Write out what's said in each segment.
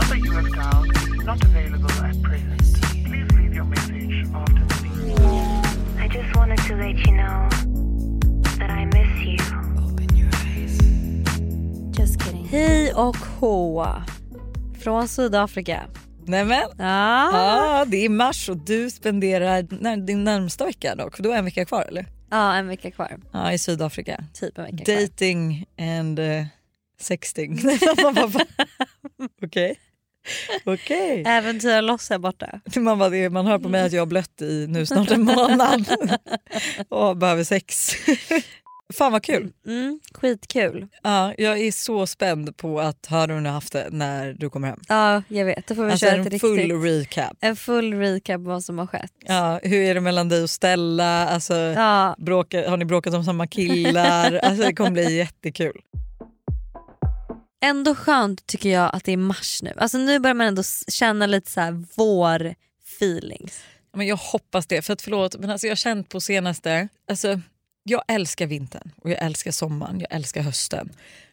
number you have dialed is not available at present. Please leave your message after the beep. I just wanted to let you know that I miss you. Just kidding. Hej och hå från Sydafrika. Nämen! Ja. Ja, det är mars och du spenderar när, din närmsta vecka dock, för då är en vecka kvar eller? ja, en vecka kvar. Ja, i Sydafrika. Typ en vecka kvar. Dating and uh, sexting. Bara, va? Okej. Okej. Äventyra loss här borta. Man, bara, man hör på mig att jag har blött i nu snart en månad och behöver sex. Fan vad kul. Mm, skitkul. Ja, jag är så spänd på att höra hur ni har haft det när du kommer hem. Ja, jag vet. Då får vi Alltså köra en full riktigt... recap. En full recap vad som har skett. Ja, hur är det mellan dig och Stella? Alltså, Ja, bråka, har ni bråkat om samma killar? Alltså, det kommer bli jättekul. Ändå skönt tycker jag att det är mars nu. Alltså nu börjar man ändå känna lite så här vår feelings. Men jag hoppas det. För att förlåt, men alltså jag har känt på senaste... Alltså, jag älskar vintern och jag älskar sommaren, jag älskar hösten.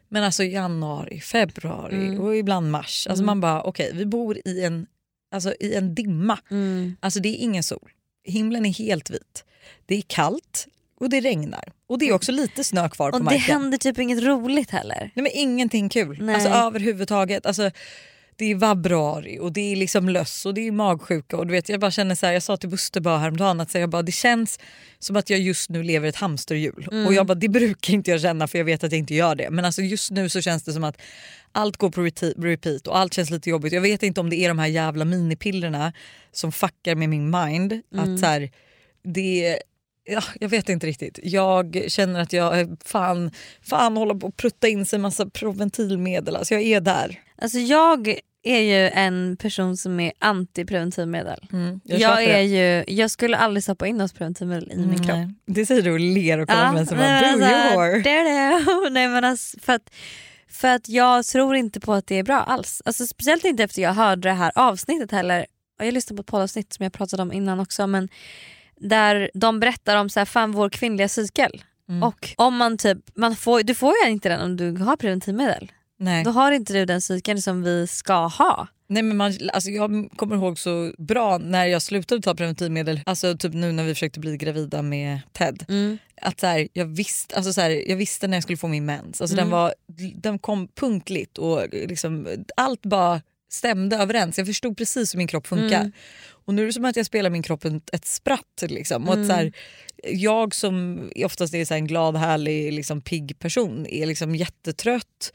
Men alltså januari, februari Mm. och ibland mars. Alltså man bara, okej vi bor i en, alltså, i en dimma. Alltså det är ingen sol. Himlen är helt vit. Det är kallt och det regnar. Och det är också lite snö kvar på Och det marken. händer typ inget roligt heller. Nej men ingenting kul. Nej. Alltså överhuvudtaget. Alltså, det är vabruari och det är liksom löss och det är magsjuka. Och du vet, jag bara känner så här, jag sa till Buster bara häromdagen att så jag bara, det känns som att jag just nu lever ett hamsterhjul. Mm. Och jag bara, det brukar inte jag känna för jag vet att jag inte gör det. Men alltså just nu så känns det som att allt går på repeat och allt känns lite jobbigt. Jag vet inte om det är de här jävla minipillerna som fuckar med min mind. Mm. Att så här, det Ja, jag vet inte riktigt. Jag känner att jag fan, fan håller på att prutta in sig massa preventivmedel. Alltså jag är där. Alltså jag är ju en person som är anti-preventivmedel. Jag, Jag, köper är det. ju, jag skulle aldrig stoppa in något preventivmedel i min kropp. Nej, Det säger du och ler och kollar på mig som bara men do your det är det. Nej, men alltså, för, att, för att jag tror inte på att det är bra alls. Alltså, speciellt inte efter jag hörde det här avsnittet heller. Och Jag lyssnade på ett poddavsnitt som jag pratade om innan också. Men där de berättar om så här, fan vår kvinnliga cykel. Mm. Och om man typ, man får, du får ju inte den om du har preventivmedel. Nej. Då har inte du den cykeln som vi ska ha. Nej, men man, alltså jag kommer ihåg så bra när jag slutade ta preventivmedel, alltså typ nu när vi försökte bli gravida med Ted. Att så här, jag, visste, alltså så här, jag visste när jag skulle få min mens. Alltså den, var, den kom punktligt och liksom, allt bara stämde överens. Jag förstod precis hur min kropp funkar. Och nu är det som att jag spelar min kropp ett, spratt. Liksom. Och att så här, jag som oftast är så en glad, härlig, liksom, pigg person är liksom jättetrött,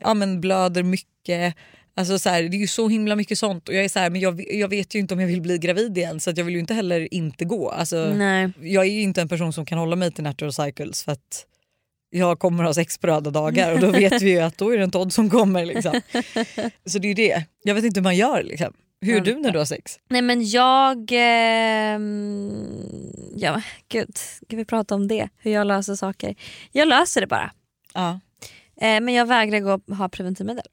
ja, men blöder mycket. Alltså så här, det är ju så himla mycket sånt och jag är så här, men jag, jag vet ju inte om jag vill bli gravid igen så jag vill ju inte heller inte gå. Alltså, Nej. jag är ju inte en person som kan hålla mig till natural cycles för att jag kommer ha sex på röda dagar och då vet vi ju att då är det en Todd som kommer. Liksom. Så det är ju det. Jag vet inte hur man gör. Liksom. Hur gör du när du har sex? Nej men jag... ehm, ja, gud, ska vi prata om det? Hur jag löser saker. Jag löser det bara. Ja. Eh, men jag vägrar gå och ha preventivmedel.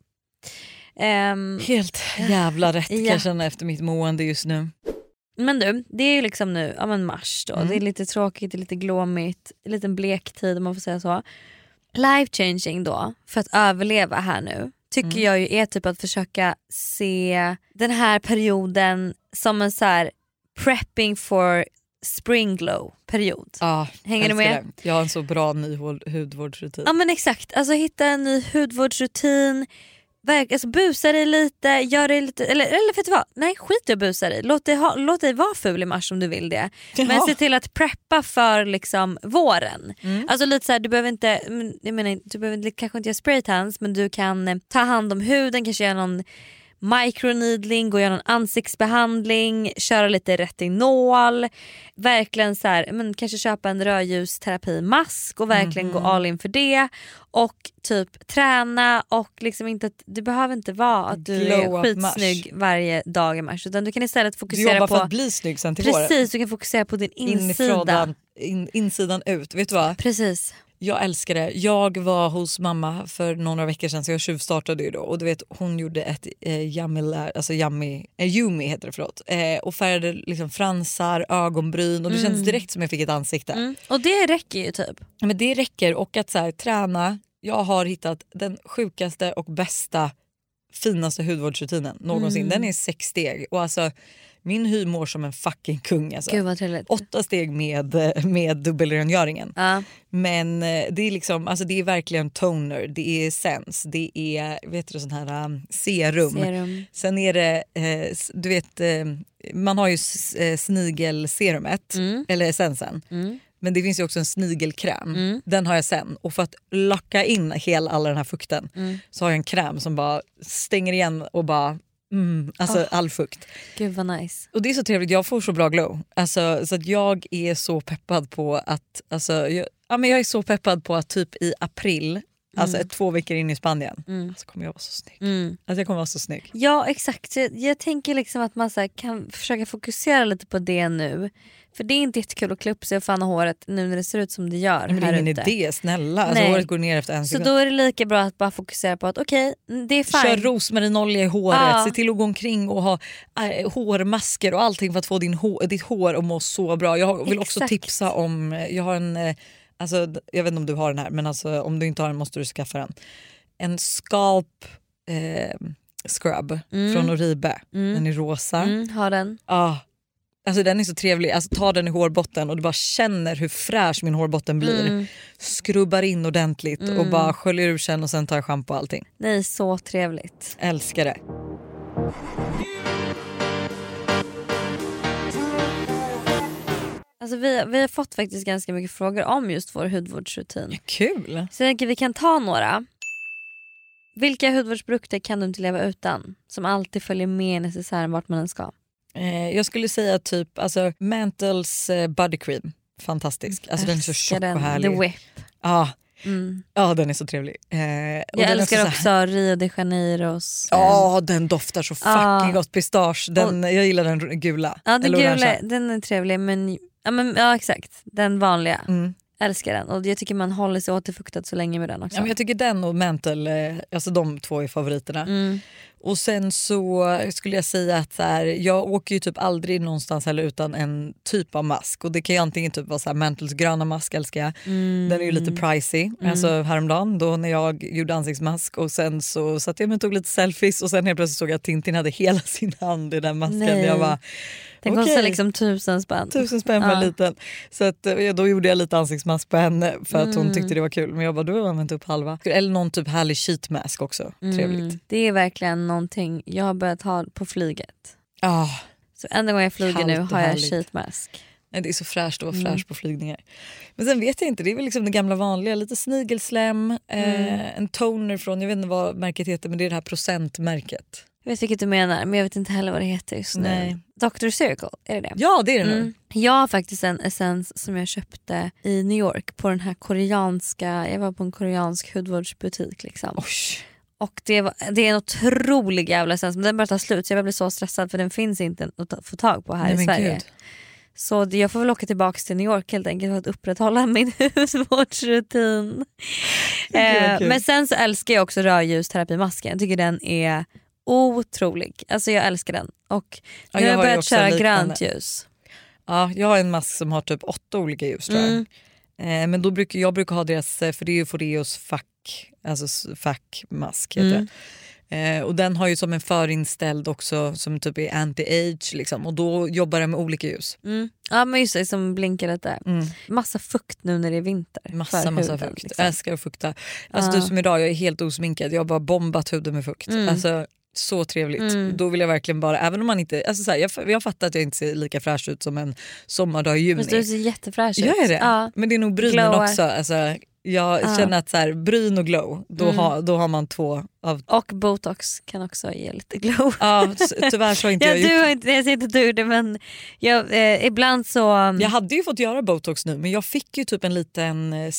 Ehm, Helt jävla rätt kan Ja. jag känna efter mitt mående just nu. men du, det är ju liksom nu ja, men mars då. Mm. Det är lite tråkigt, det är lite glåmigt, en liten blek tid om man får säga så. Life changing då, för att överleva här nu, tycker Mm. jag ju är typ att försöka se den här perioden som en så här prepping for spring glow period. Ja, Hänger du med? det. Jag har en så bra ny hud- hudvårdsrutin. Ja men exakt, alltså hitta en ny hudvårdsrutin, verk, alltså busa dig lite, gör dig lite, eller, eller vet du vad? Nej skit i att busa dig, låt dig, ha, låt dig vara ful i mars om du vill det. Men Jaha. se till att preppa för liksom våren. Mm. Alltså lite så här, du behöver inte, men, jag menar, du behöver inte- kanske inte göra spraytans men du kan eh, ta hand om huden, kanske göra någon microneedling, gå och göra någon ansiktsbehandling, köra lite retinol, verkligen så här, men kanske köpa en rödljusterapimask och verkligen gå all in för det och typ träna och liksom inte att, det behöver inte vara att du Glow är skitsnygg varje dag i mars utan du kan istället Du fokusera jobbar på för att bli snygg sen till våren. Precis, du kan fokusera på din insida. Inifrån, in, insidan ut. Vet du vad? Precis. Jag älskar det. Jag var hos mamma för några veckor sedan så jag tjuvstartade ju då och du vet hon gjorde ett eh, yummy, alltså yummy, eh, yumi heter det förlåt eh, och färgade liksom fransar, ögonbryn och det kändes direkt som jag fick ett ansikte. Mm. Och det räcker ju typ. Men det räcker och att så här, träna. Jag har hittat den sjukaste och bästa finaste hudvårdsrutinen någonsin. Mm. Den är sex steg och alltså min hy mår som en fucking kung. Alltså. Åtta steg med, med dubbelrengöringen. Ja. Men eh, det är liksom, alltså det är verkligen toner, det är essens, det är vet du, sån här um, serum. Serum. Sen är det, eh, du vet, eh, man har ju eh, snigelserumet, Mm. eller essensen. Mm. Men det finns ju också en snigelkräm. Mm. Den har jag sen. Och för att locka in hela all den här fukten Mm. så har jag en kräm som bara stänger igen och bara Mm, alltså Ah. all fukt. Gud vad nice. Och det är så trevligt, jag får så bra glow. Alltså, så att jag är så peppad på att, alltså, jag, ja, men jag är så peppad på att typ i april, alltså ett, två veckor in i Spanien, Mm. så kommer jag vara så snygg. Mm. Alltså, jag kommer vara så snygg. Ja exakt, jag, jag tänker liksom att man så kan försöka fokusera lite på det nu. För det är inte jättekul att klä upp sig och fan håret nu när det ser ut som det gör Men det är ingen ute. idé, snälla. Alltså, Nej. håret går ner efter en Så sekund. då är det lika bra att bara fokusera på att okej, det är Kör fine. rosmarinolja i håret, Ja. se till att gå omkring och ha äh, hårmasker och allting för att få din hår, ditt hår att må så bra. Jag vill också Exakt. tipsa om, jag har en, eh, alltså, jag vet inte om du har den här men alltså, om du inte har den måste du skaffa den. En scalp eh, scrub från Oribe, den är rosa. Mm, har den. Ah, alltså den är så trevlig, alltså, ta den i hårbotten och du bara känner hur fräsch min hårbotten blir. Mm. Skrubbar in ordentligt och bara sköljer ur sen och sen tar jag schampo och allting. Nej så trevligt. Älskar det. Alltså vi, vi har fått faktiskt ganska mycket frågor om just vår hudvårdsrutin. Kul! Så jag tänker vi kan ta några. Vilka hudvårdsprodukter kan du inte leva utan? Som alltid följer med necessären vart man än ska. Eh, jag skulle säga typ alltså, Mantles eh, body cream. Fantastisk. Alltså, den är så tjock den. och härlig. The Whip. Ja, Mm. ja, den är så trevlig. Eh, och Jag älskar så också här- Rio de Janeiros. Ja, den doftar så fucking Ja. gott. Pistage. Den, jag gillar den gula. Ja, den gula, den är trevlig men ja, men ja exakt, den vanliga. Mm. Älskar den och jag tycker man håller sig återfuktad så länge med den också. Ja, men jag tycker den och Mantle, eh, alltså de två är favoriterna. mm. Och sen så skulle jag säga att så här, jag åker ju typ aldrig någonstans heller utan en typ av mask. Och det kan ju antingen typ vara så här, Mantles gröna mask älskar jag. Mm. Den är ju lite pricey. Alltså häromdagen då när jag gjorde ansiktsmask och sen så satt jag mig och tog lite selfies och sen helt plötsligt såg jag att Tintin hade hela sin hand i den masken. Nej. Jag bara, Den kostar liksom tusen spänn. Tusen spänn för en Ja. liten. Så att, då gjorde jag lite ansiktsmask på henne för att hon Mm. tyckte det var kul. Men jag bara, då har använt upp halva. Eller någon typ härlig sheet mask också. Trevligt. Mm. Det är verkligen någonting jag har börjat ha på flyget. Ah, Så enda gången jag flyger nu har jag härligt. sheet mask. nej, det är så fräscht att vara Mm. fräsch på flygningar. Men sen vet jag inte, det är väl liksom det gamla vanliga. Lite snigelslem, Mm. eh, en toner från, jag vet inte vad märket heter men det är det här procentmärket. Jag vet vilket du menar men jag vet inte heller vad det heter just nu. Nej. Dr Circle, är det det? Ja det är det nu. Mm. Jag har faktiskt en essens som jag köpte i New York på den här koreanska, jag var på en koreansk hudvårdsbutik liksom. Oj. Och det, var, det är en otrolig jävla essens men den börjar ta slut så jag blir så stressad för den finns inte att få tag på här Nej, i Sverige. gud. Så jag får väl åka tillbaka till New York helt enkelt för att upprätthålla min hudvårdsrutin. Vad Eh, men sen så älskar jag också rödljusterapimasken. Jag tycker den är otrolig. Alltså jag älskar den. Och Ja, nu jag har jag har ju börjat köra liknande. grönt ljus. Ja, jag har en mask som har typ åtta olika ljus tror jag. Mm. Eh, men då brukar, jag brukar ha deras, eh, för det är ju Foreos fack, alltså fackmask heter Mm. Eh, och den har ju som en förinställd också som typ är anti-age liksom, och då jobbar den med olika ljus. Mm. Ja men just det, som blinkar lite. Mm. Massa fukt nu när det är vinter. Massa massa huden, fukt. liksom. Älskar att fukta. Alltså Ja. du som idag, jag är helt osminkad, jag har bara bombat huden med fukt. Mm. Alltså, så trevligt. Mm. Då vill jag verkligen bara, även om man inte, alltså så här, jag, jag fattar att jag inte ser lika fräsch ut som en sommardag i juni. Fast du ser jättefräsch ut. Gör jag det? Ja. Men det är nog brynen också. Alltså, jag Ja. känner att så här, bryn och glow, då, Mm. har, då har man två av... Och botox kan också ge lite glow. Ja, ty- tyvärr så har inte Ja, jag gjort du har inte, jag säger inte du det men jag, eh, ibland så... Jag hade ju fått göra botox nu men jag fick ju typ en liten eh,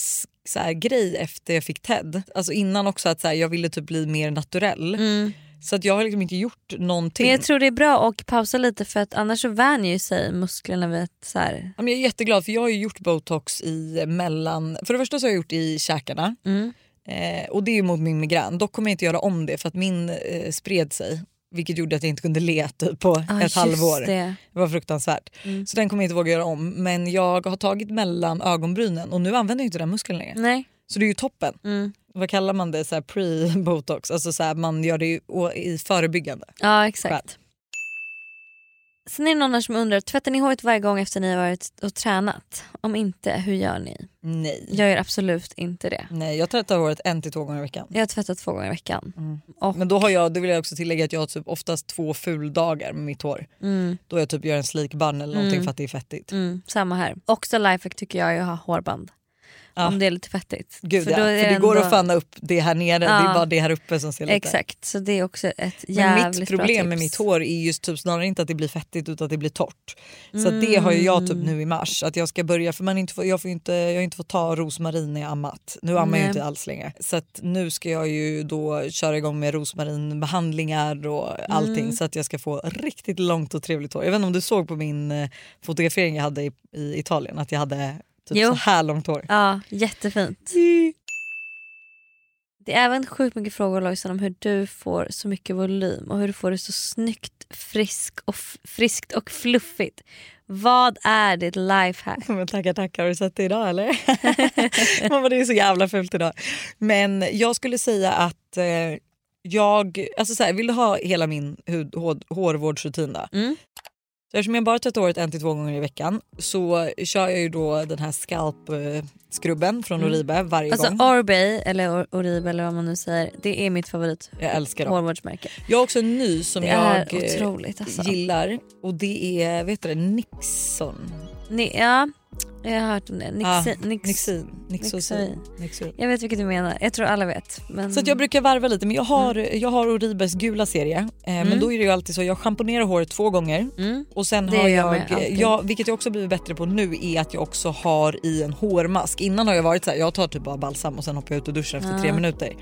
så här, grej efter jag fick TED. Alltså innan också att så här, jag ville typ bli mer naturell. Mm. Så att jag har liksom inte gjort någonting. Men jag tror det är bra att pausa lite för att annars så vänjer ju sig musklerna vid att så här, Ja, men jag är jätteglad för jag har ju gjort botox i mellan... För det första så har jag gjort i käkarna mm. eh, och det är mot min migrän. Dock kommer jag inte göra om det för att min eh, spred sig. Vilket gjorde att jag inte kunde le typ, på Ja, ett halvår. Det. Det. var fruktansvärt. Mm. Så den kommer jag inte våga göra om. Men jag har tagit mellan ögonbrynen och nu använder jag inte den muskeln längre. Nej. Så det är ju toppen. Mm. Vad kallar man det, så här pre-botox. Alltså så här, man gör det i förebyggande. Ja exakt. Sen är det någon här som undrar, tvättar ni håret varje gång efter ni har varit och tränat? Om inte, hur gör ni? Nej. Jag gör absolut inte det. Nej jag tvättar håret en till två gånger i veckan. Jag har tvättat två gånger i veckan. Och, Men då har jag, det vill jag också tillägga att jag har typ oftast två fuldagar med mitt hår. mm, Då jag typ gör en sleek bun eller någonting Mm. för att det är fettigt. mm, samma här. Också lifehack tycker jag är att ha hårband. Ja. Om det är lite fettigt. Gud för, ja, för det går ändå- att fanna upp det här nere, det Ja. är bara det här uppe som ser lite... Exakt, så det är också ett Men jävligt mitt bra problem med mitt hår är just typ snarare inte att det blir fettigt utan att det blir torrt. Så att det har jag Mm. typ nu i mars att jag ska börja för man inte får, jag, får inte, jag har inte fått ta rosmarin när jag ammat. Nu ammar jag Nej. inte alls längre. Så nu ska jag ju då köra igång med rosmarinbehandlingar och allting Mm. så att jag ska få riktigt långt och trevligt hår. Jag vet inte om du såg på min eh, fotografering jag hade i, i Italien att jag hade typ Jo. så här långt hår. Ja, jättefint. Det är även sjukt mycket frågor Lojsan om hur du får så mycket volym och hur du får det så snyggt, frisk och friskt och fluffigt. Vad är ditt lifehack? Men tackar tackar, har du sett det idag eller? Mamma det är så jävla fult idag. Men jag skulle säga att eh, jag, alltså så här, vill du ha hela min hud, hår, hårvårdsrutin då? Mm. Så eftersom jag bara tvättar håret en till två gånger i veckan så kör jag ju då den här scalp-skrubben från Oribe varje Alltså gång. Orbay eller Or- Oribe eller vad man nu säger, det är mitt favorit Jag älskar hårvårdsmärke. Jag har också en ny som jag eh, otroligt alltså. gillar och det är vet du Nixon. Ni, ja, jag har hört om det. Ah, Nixi, nix, Nixin. Nixosin. Jag vet vilket du menar, jag tror alla vet. Men... Så jag brukar varva lite men jag har, jag har Oribes gula serie. Eh, Men Mm. då är det ju alltid så jag schamponerar håret två gånger mm. och sen Det har jag, alltid. jag, vilket jag också blivit bättre på nu är att jag också har i en hårmask. Innan har jag varit så här, jag tar typ bara balsam och sen hoppar jag ut ur duschen efter tre minuter.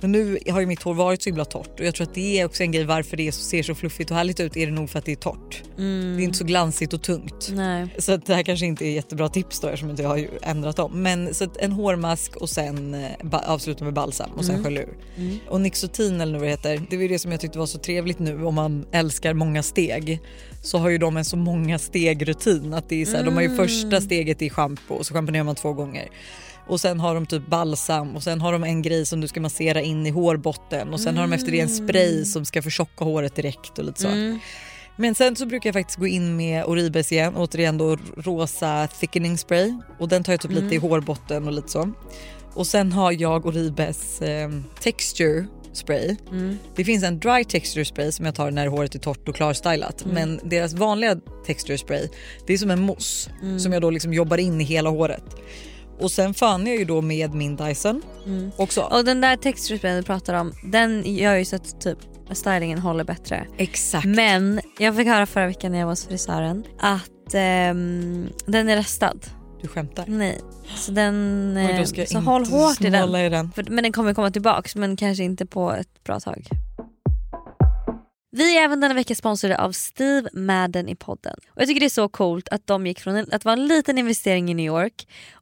Men nu har ju mitt hår varit så himla torrt och jag tror att det är också en grej varför det ser så fluffigt och härligt ut är det nog för att det är torrt. Mm. Det är inte så glansigt och tungt. Nej. Så att det här kanske inte är jättebra tips då eftersom inte jag har ändrat om. Men så en hårmask och sen eh, avsluta med balsam och sen Mm. skölja ur. Mm. Och Nixotin eller vad det heter, det var ju det som jag tyckte var så trevligt nu om man älskar många steg. Så har ju de en så många steg-rutin. Att det är så här, De har ju Mm. första steget i schampo och så schamponerar man två gånger. Och sen har de typ balsam och sen har de en grej som du ska massera in i hårbotten och sen har de efter det en spray som ska förtjocka håret direkt och lite så. Mm. Men sen så brukar jag faktiskt gå in med Oribes igen, återigen då rosa thickening spray och den tar jag typ lite i hårbotten och lite så. Och sen har jag Oribes eh, texture spray. Mm. Det finns en dry texture spray som jag tar när håret är torrt och klarstylat Mm. men deras vanliga texture spray det är som en mousse Mm. som jag då liksom jobbar in i hela håret. Och sen fan jag ju då med min Dyson Mm. också. Och den där textursprayen du pratar om, den gör ju så att typ stylingen håller bättre. Exakt. Men jag fick höra förra veckan när jag var hos frisören att ehm, den är restad. Du skämtar? Nej. Så den... Oj, Eh, då ska jag så inte håll hårt i den. snåla i den. För, men den kommer komma tillbaks men kanske inte på ett bra tag. Vi är även denna vecka sponsrade av Steve Madden i podden. Och Jag tycker det är så coolt att de gick från en, att vara en liten investering i New York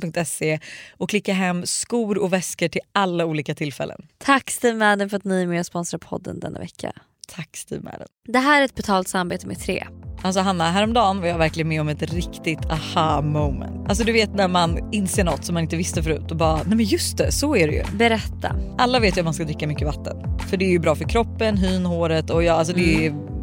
stevemadden.se och klicka hem skor och väskor till alla olika tillfällen. Tack Steve Madden för att ni är med och sponsrar podden denna vecka. Tack Steve Madden. Det här är ett betalt samarbete med Tre. Alltså Hanna, häromdagen var jag verkligen med om ett riktigt aha moment. Alltså du vet när man inser något som man inte visste förut och bara nej men just det, så är det ju. Berätta. Alla vet ju att man ska dricka mycket vatten. För det är ju bra för kroppen, hyn, håret och ja, alltså det är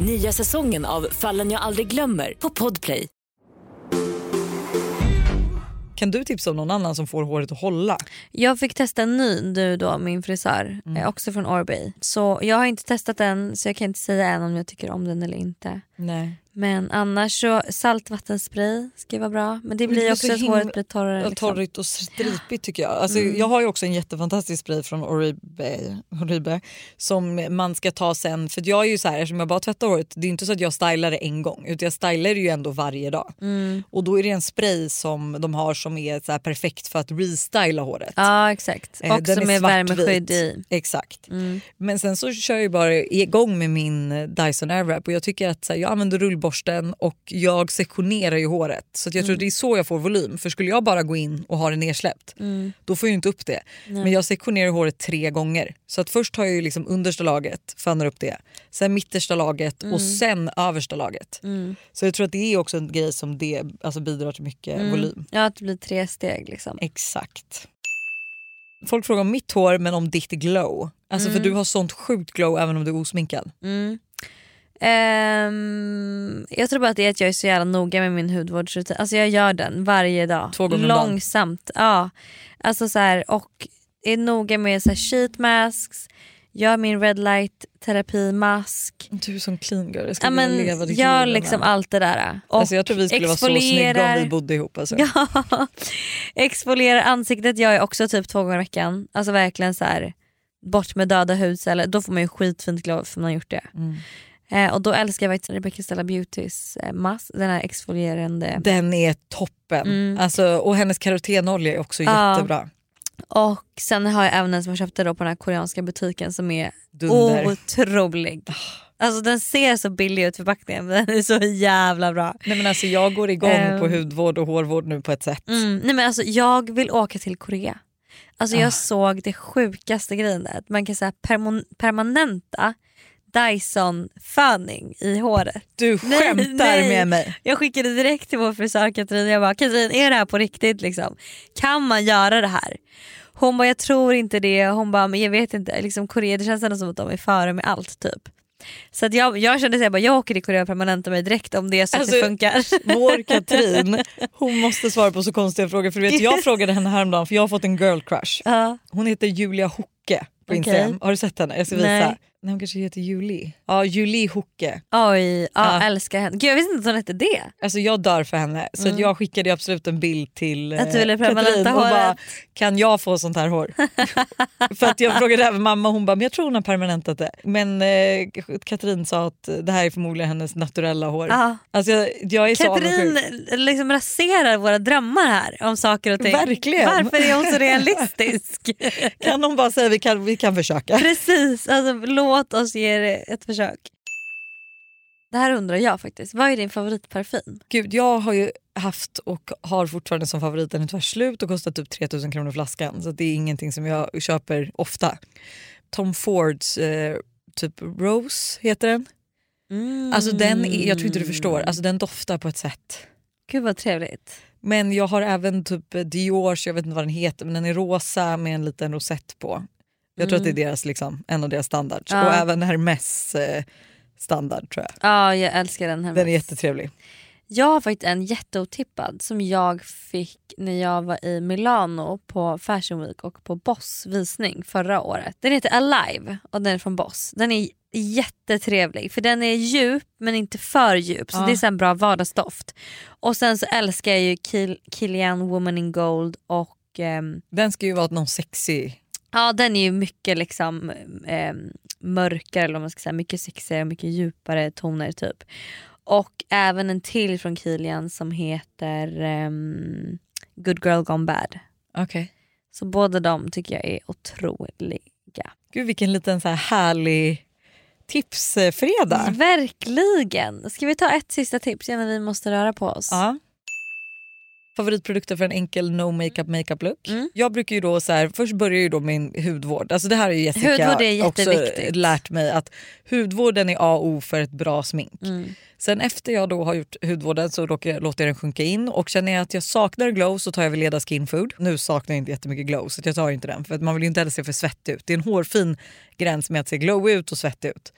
Nya säsongen av Fallen jag aldrig glömmer på Podplay. Kan du tipsa om någon annan som får håret att hålla? Jag fick testa en ny nu då, min frisör, eh, också från Orbay. Så jag har inte testat den så jag kan inte säga än om jag tycker om den eller inte. Nej. Men annars så saltvattenspray ska vara bra. Men det blir det också så att håret blir torrare. Liksom. Torrigt och stripigt tycker jag. Alltså, Mm. Jag har ju också en jättefantastisk spray från Oribe, Oribe som man ska ta sen. För jag är ju så här, eftersom jag bara tvättar håret, det är inte så att jag stylar det en gång utan jag stylar det ju ändå varje dag. Mm. Och då är det en spray som de har som är så perfekt för att restyla håret. Ja exakt. Eh, är med svartvit. värmeskydd i. Exakt. Mm. Men sen så kör jag bara igång med min Dyson Airwrap och jag tycker att så här, jag använder rullborsten och jag sektionerar ju håret. Så jag Mm. tror det är så jag får volym. För skulle jag bara gå in och ha det nersläppt Mm. då får jag inte upp det. Men jag sektionerar håret tre gånger. Så att först har jag ju liksom understa laget, fannar upp det. Sen mittersta laget och sen översta laget. Mm. Så jag tror att det är också en grej som det, alltså bidrar till mycket Mm. volym. Ja att det blir tre steg liksom. Exakt. Folk frågar om mitt hår men om ditt glow. Alltså Mm. för du har sånt sjukt glow även om du är osminkad. Ehm, jag tror bara att det är att jag är så jävla noga med min hudvårdsrutin. Alltså jag gör den varje dag. Två gånger. Långsamt. Ja. Alltså så här, och är noga med så här sheet masks, gör min red light terapimask. Du är som clean girl, jag vilja men leva ditt gör liv, liksom Anna. allt det där. Och Alltså jag tror vi skulle vara så snygga om exfolierar. vi bodde ihop. Alltså. Ja, exfolierar ansiktet gör jag också typ två gånger i veckan. Alltså verkligen så här bort med döda hudceller. Då får man ju skitfint glow för man har gjort det. Mm. Eh, och då älskar jag faktiskt Rebecca Stella Beautys eh, mask, den här exfolierande. Den är toppen. Mm. Alltså, och hennes karotenolja är också Ja. jättebra. Och sen har jag även en som jag köpte då på den här koreanska butiken som är Dunder. otrolig. Alltså den ser så billig ut förpackningen men den är så jävla bra. Nej, men alltså, jag går igång Ehm. på hudvård och hårvård nu på ett sätt. Mm, nej men alltså jag vill åka till Korea. Alltså Ah. jag såg det sjukaste grejen där. Att man kan säga permo- permanenta Dyson föning i håret. Du Nej, skämtar nej. med mig. Jag skickade direkt till vår frisör Katrin jag bara Katrin är det här på riktigt liksom? Kan man göra det här? Hon bara jag tror inte det, hon bara men jag vet inte, liksom Korea det känns ändå som att de är före med allt typ. Så att jag, jag kände att jag, jag åker till Korea och permanentar mig direkt om det är så att Alltså, det funkar. Vår Katrin, hon måste svara på så konstiga frågor. För du vet, jag frågade henne häromdagen för jag har fått en girl crush. ja. Hon heter Julia Hocke på. Instagram. Har du sett henne? Jag ska visa. Nej. Nej. hon kanske heter Julie. Ja, Julie Hocke. Oj, ja, Ja. älskar henne. Gud jag visste inte att hon hette det. Alltså jag dör för henne. Så att jag skickade absolut en bild till Att du ville Katrin och håret. bara kan jag få sånt här hår? för att jag frågade även mamma hon bara men jag tror hon har permanentat det. Men eh, Katrin sa att det här är förmodligen hennes naturella hår. Ja. Alltså jag, jag är så Katrin avundsjuk. liksom raserar våra drömmar här om saker och ting. Verkligen. Varför är hon så realistisk? Kan hon bara säga vi kan, vi kan försöka? Precis, alltså, låt oss ge det ett försök. Det här undrar jag faktiskt. Vad är din favoritparfym? Gud, jag har ju haft och har fortfarande som favorit den är tyvärr slut och kostar typ 3000 kronor flaskan. Så det är ingenting som jag köper ofta. Tom Fords eh, typ Rose heter den. Alltså den är, jag tror inte du förstår, alltså den doftar på ett sätt. Gud vad trevligt. Men jag har även typ Diors, jag vet inte vad den heter, men den är rosa med en liten rosett på. Jag tror att det är deras, liksom, en av deras standards. Ja. Och även Hermes eh, standard tror jag. Ja jag älskar den här. Den är jättetrevlig. Jag har faktiskt en jätteotippad som jag fick när jag var i Milano på Fashion Week och på Boss visning förra året. Den heter Alive och den är från Boss. Den är jättetrevlig för den är djup men inte för djup så Ja. det är så en bra vardagsdoft. Och sen så älskar jag ju Kil- Kilian Woman in Gold och ehm, Den ska ju vara någon sexy... Ja den är ju mycket liksom eh, mörkare eller man ska säga, mycket sexigare, mycket djupare toner typ. Och även en till från Kilian som heter ehm, Good Girl Gone Bad. Okej. Så båda de tycker jag är otroliga. Gud vilken liten så här härlig tipsfredag. Verkligen! Ska vi ta ett sista tips innan vi måste röra på oss? Ja. Favoritprodukter för en enkel no makeup makeup look. Mm. Jag brukar ju då så här, först börjar ju då min hudvård. Alltså det här har ju Jessica är också lärt mig att hudvården är A och O för ett bra smink. Mm. Sen efter jag då har gjort hudvården så låter jag, låter jag den sjunka in och känner jag att jag saknar glow så tar jag Veleda Skin Food. Nu saknar jag inte jättemycket glow så jag tar inte den för att man vill ju inte heller se för svettig ut. Det är en hårfin gräns med att se glow ut och svettig ut.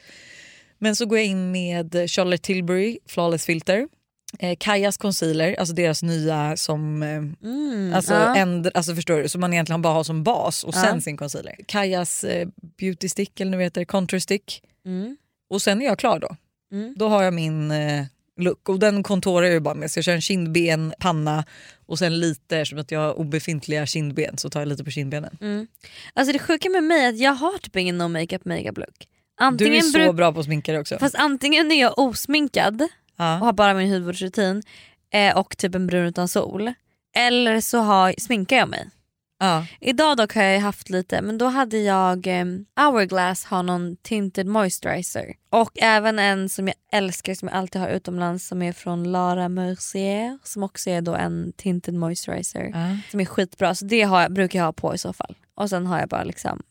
Men så går jag in med Charlotte Tilbury Flawless Filter. Eh, Kajas concealer, alltså deras nya som... Eh, Mm, alltså, ja. änd, alltså förstår du, som man egentligen bara har som bas och Ja. sen sin concealer. Kajas eh, beauty stick eller nu heter det contour stick. Mm. Och sen är jag klar då. Mm. Då har jag min eh, look och den kontorar jag bara med. Så jag kör en kindben, panna och sen lite, som att jag har obefintliga kindben så tar jag lite på kindbenen. Mm. Alltså det sjuka med mig är att jag har typ ingen no makeup makeup look. Du Antingen är så bra på att sminka dig också. Fast antingen är jag osminkad och ja. har bara min hudvårdsrutin eh, och typ en brun utan sol. Eller så har, sminkar jag mig. Ja. Idag dock har jag haft lite men då hade jag eh, Hourglass har någon tinted moisturizer. Och även en som jag älskar som jag alltid har utomlands som är från Lara Mercier som också är då en tinted moisturizer. Ja. Som är skitbra så det har jag, brukar jag ha på i så fall. Och sen har jag bara liksom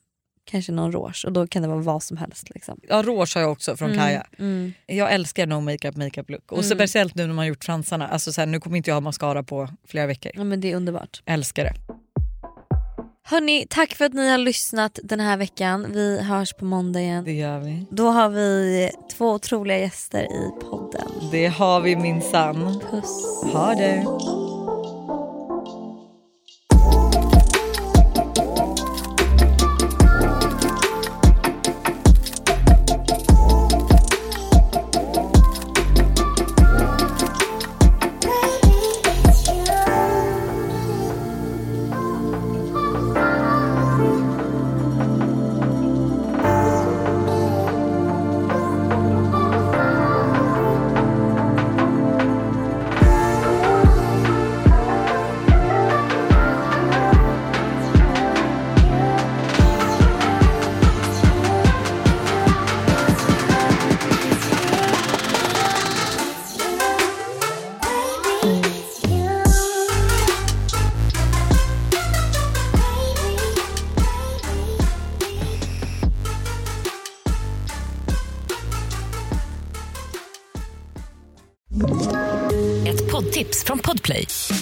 kanske någon rouge och då kan det vara vad som helst. Liksom. ja, rouge har jag också från Kaja. Mm. Jag älskar no makeup makeup look. Och Mm. speciellt nu när man gjort fransarna. Alltså så här, nu kommer inte jag ha mascara på flera veckor. Ja, men det är underbart. Älskar det. Hörni, tack för att ni har lyssnat den här veckan. Vi hörs på måndag igen. Det gör vi. Då har vi två otroliga gäster i podden. Det har vi minsann. Puss. Ha det.